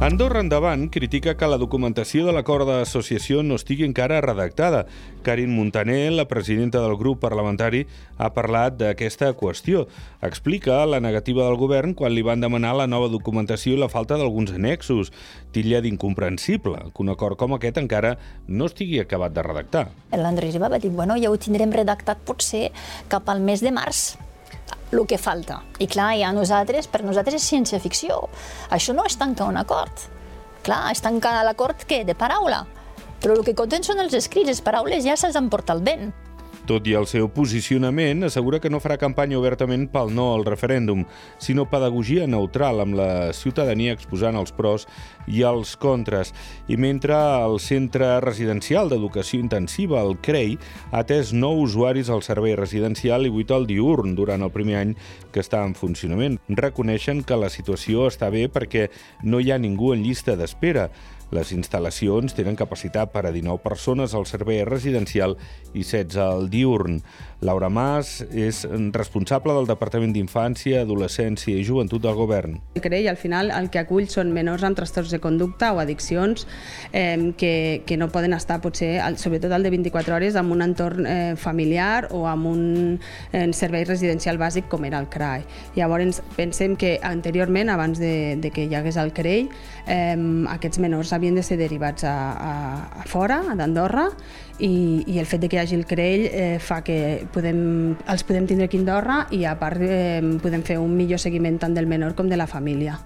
Andorra Endavant critica que la documentació de l'acord d'associació no estigui encara redactada. Karin Montaner, la presidenta del grup parlamentari, ha parlat d'aquesta qüestió. Explica la negativa del govern quan li van demanar la nova documentació i la falta d'alguns annexos. Tilla d'incomprensible que un acord com aquest encara no estigui acabat de redactar. L'Andrés va dir, bueno, ja ho tindrem redactat potser cap al mes de març el que falta. I clar, ja nosaltres, per nosaltres és ciència-ficció. Això no és tancar un acord. Clar, és tancar l'acord, què? De paraula. Però el que compten són els escrits, les paraules ja se'ls emporta el vent. Tot i el seu posicionament, assegura que no farà campanya obertament pel no al referèndum, sinó pedagogia neutral amb la ciutadania exposant els pros i els contres. I mentre el Centre Residencial d'Educació Intensiva, el CREI, ha atès nou usuaris al servei residencial i vuit al diurn durant el primer any que està en funcionament. Reconeixen que la situació està bé perquè no hi ha ningú en llista d'espera. Les instal·lacions tenen capacitat per a 19 persones al servei residencial i 16 al diurn. Laura Mas és responsable del Departament d'Infància, Adolescència i Joventut del Govern. El CREI al final el que acull són menors amb trastorns de conducta o addiccions eh, que, que no poden estar potser, sobretot el de 24 hores, en un entorn eh, familiar o amb un eh, servei residencial bàsic com era el CRAI. Llavors pensem que anteriorment, abans de, de que hi hagués el CREI, eh, aquests menors havien de ser derivats a, a, a fora, a d'Andorra, i, i el fet de que hi hagi el crell eh, fa que podem, els podem tindre aquí a Andorra i a part eh, podem fer un millor seguiment tant del menor com de la família.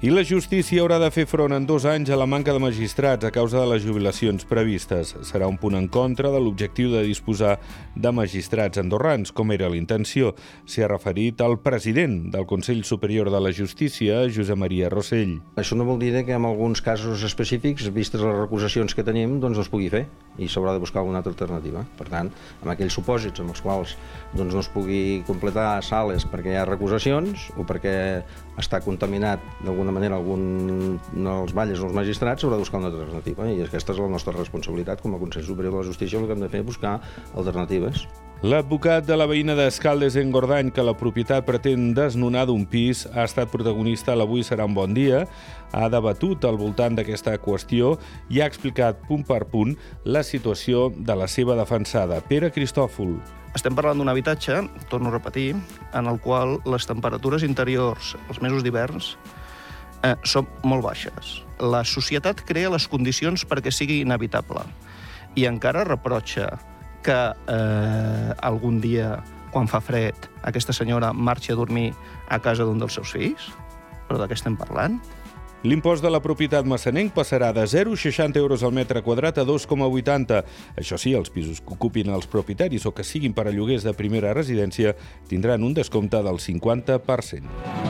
I la justícia haurà de fer front en dos anys a la manca de magistrats a causa de les jubilacions previstes. Serà un punt en contra de l'objectiu de disposar de magistrats andorrans, com era l'intenció. S'hi ha referit al president del Consell Superior de la Justícia, Josep Maria Rossell. Això no vol dir que en alguns casos específics, vistes les recusacions que tenim, doncs es pugui fer i s'haurà de buscar alguna altra alternativa. Per tant, en aquells supòsits en els quals doncs, no es pugui completar sales perquè hi ha recusacions o perquè està contaminat d'alguna d'alguna manera algun dels balles o els magistrats s'haurà de buscar una alternativa i aquesta és la nostra responsabilitat com a Consell Superior de la Justícia el que hem de fer és buscar alternatives. L'advocat de la veïna d'Escaldes en Gordany, que la propietat pretén desnonar d'un pis, ha estat protagonista a l'Avui serà un bon dia, ha debatut al voltant d'aquesta qüestió i ha explicat punt per punt la situació de la seva defensada. Pere Cristòfol. Estem parlant d'un habitatge, torno a repetir, en el qual les temperatures interiors els mesos d'hiverns eh, són molt baixes. La societat crea les condicions perquè sigui inevitable i encara reprotxa que eh, algun dia, quan fa fred, aquesta senyora marxi a dormir a casa d'un dels seus fills? Però de què estem parlant? L'impost de la propietat massanenc passarà de 0,60 euros al metre quadrat a 2,80. Això sí, els pisos que ocupin els propietaris o que siguin per a lloguers de primera residència tindran un descompte del 50%.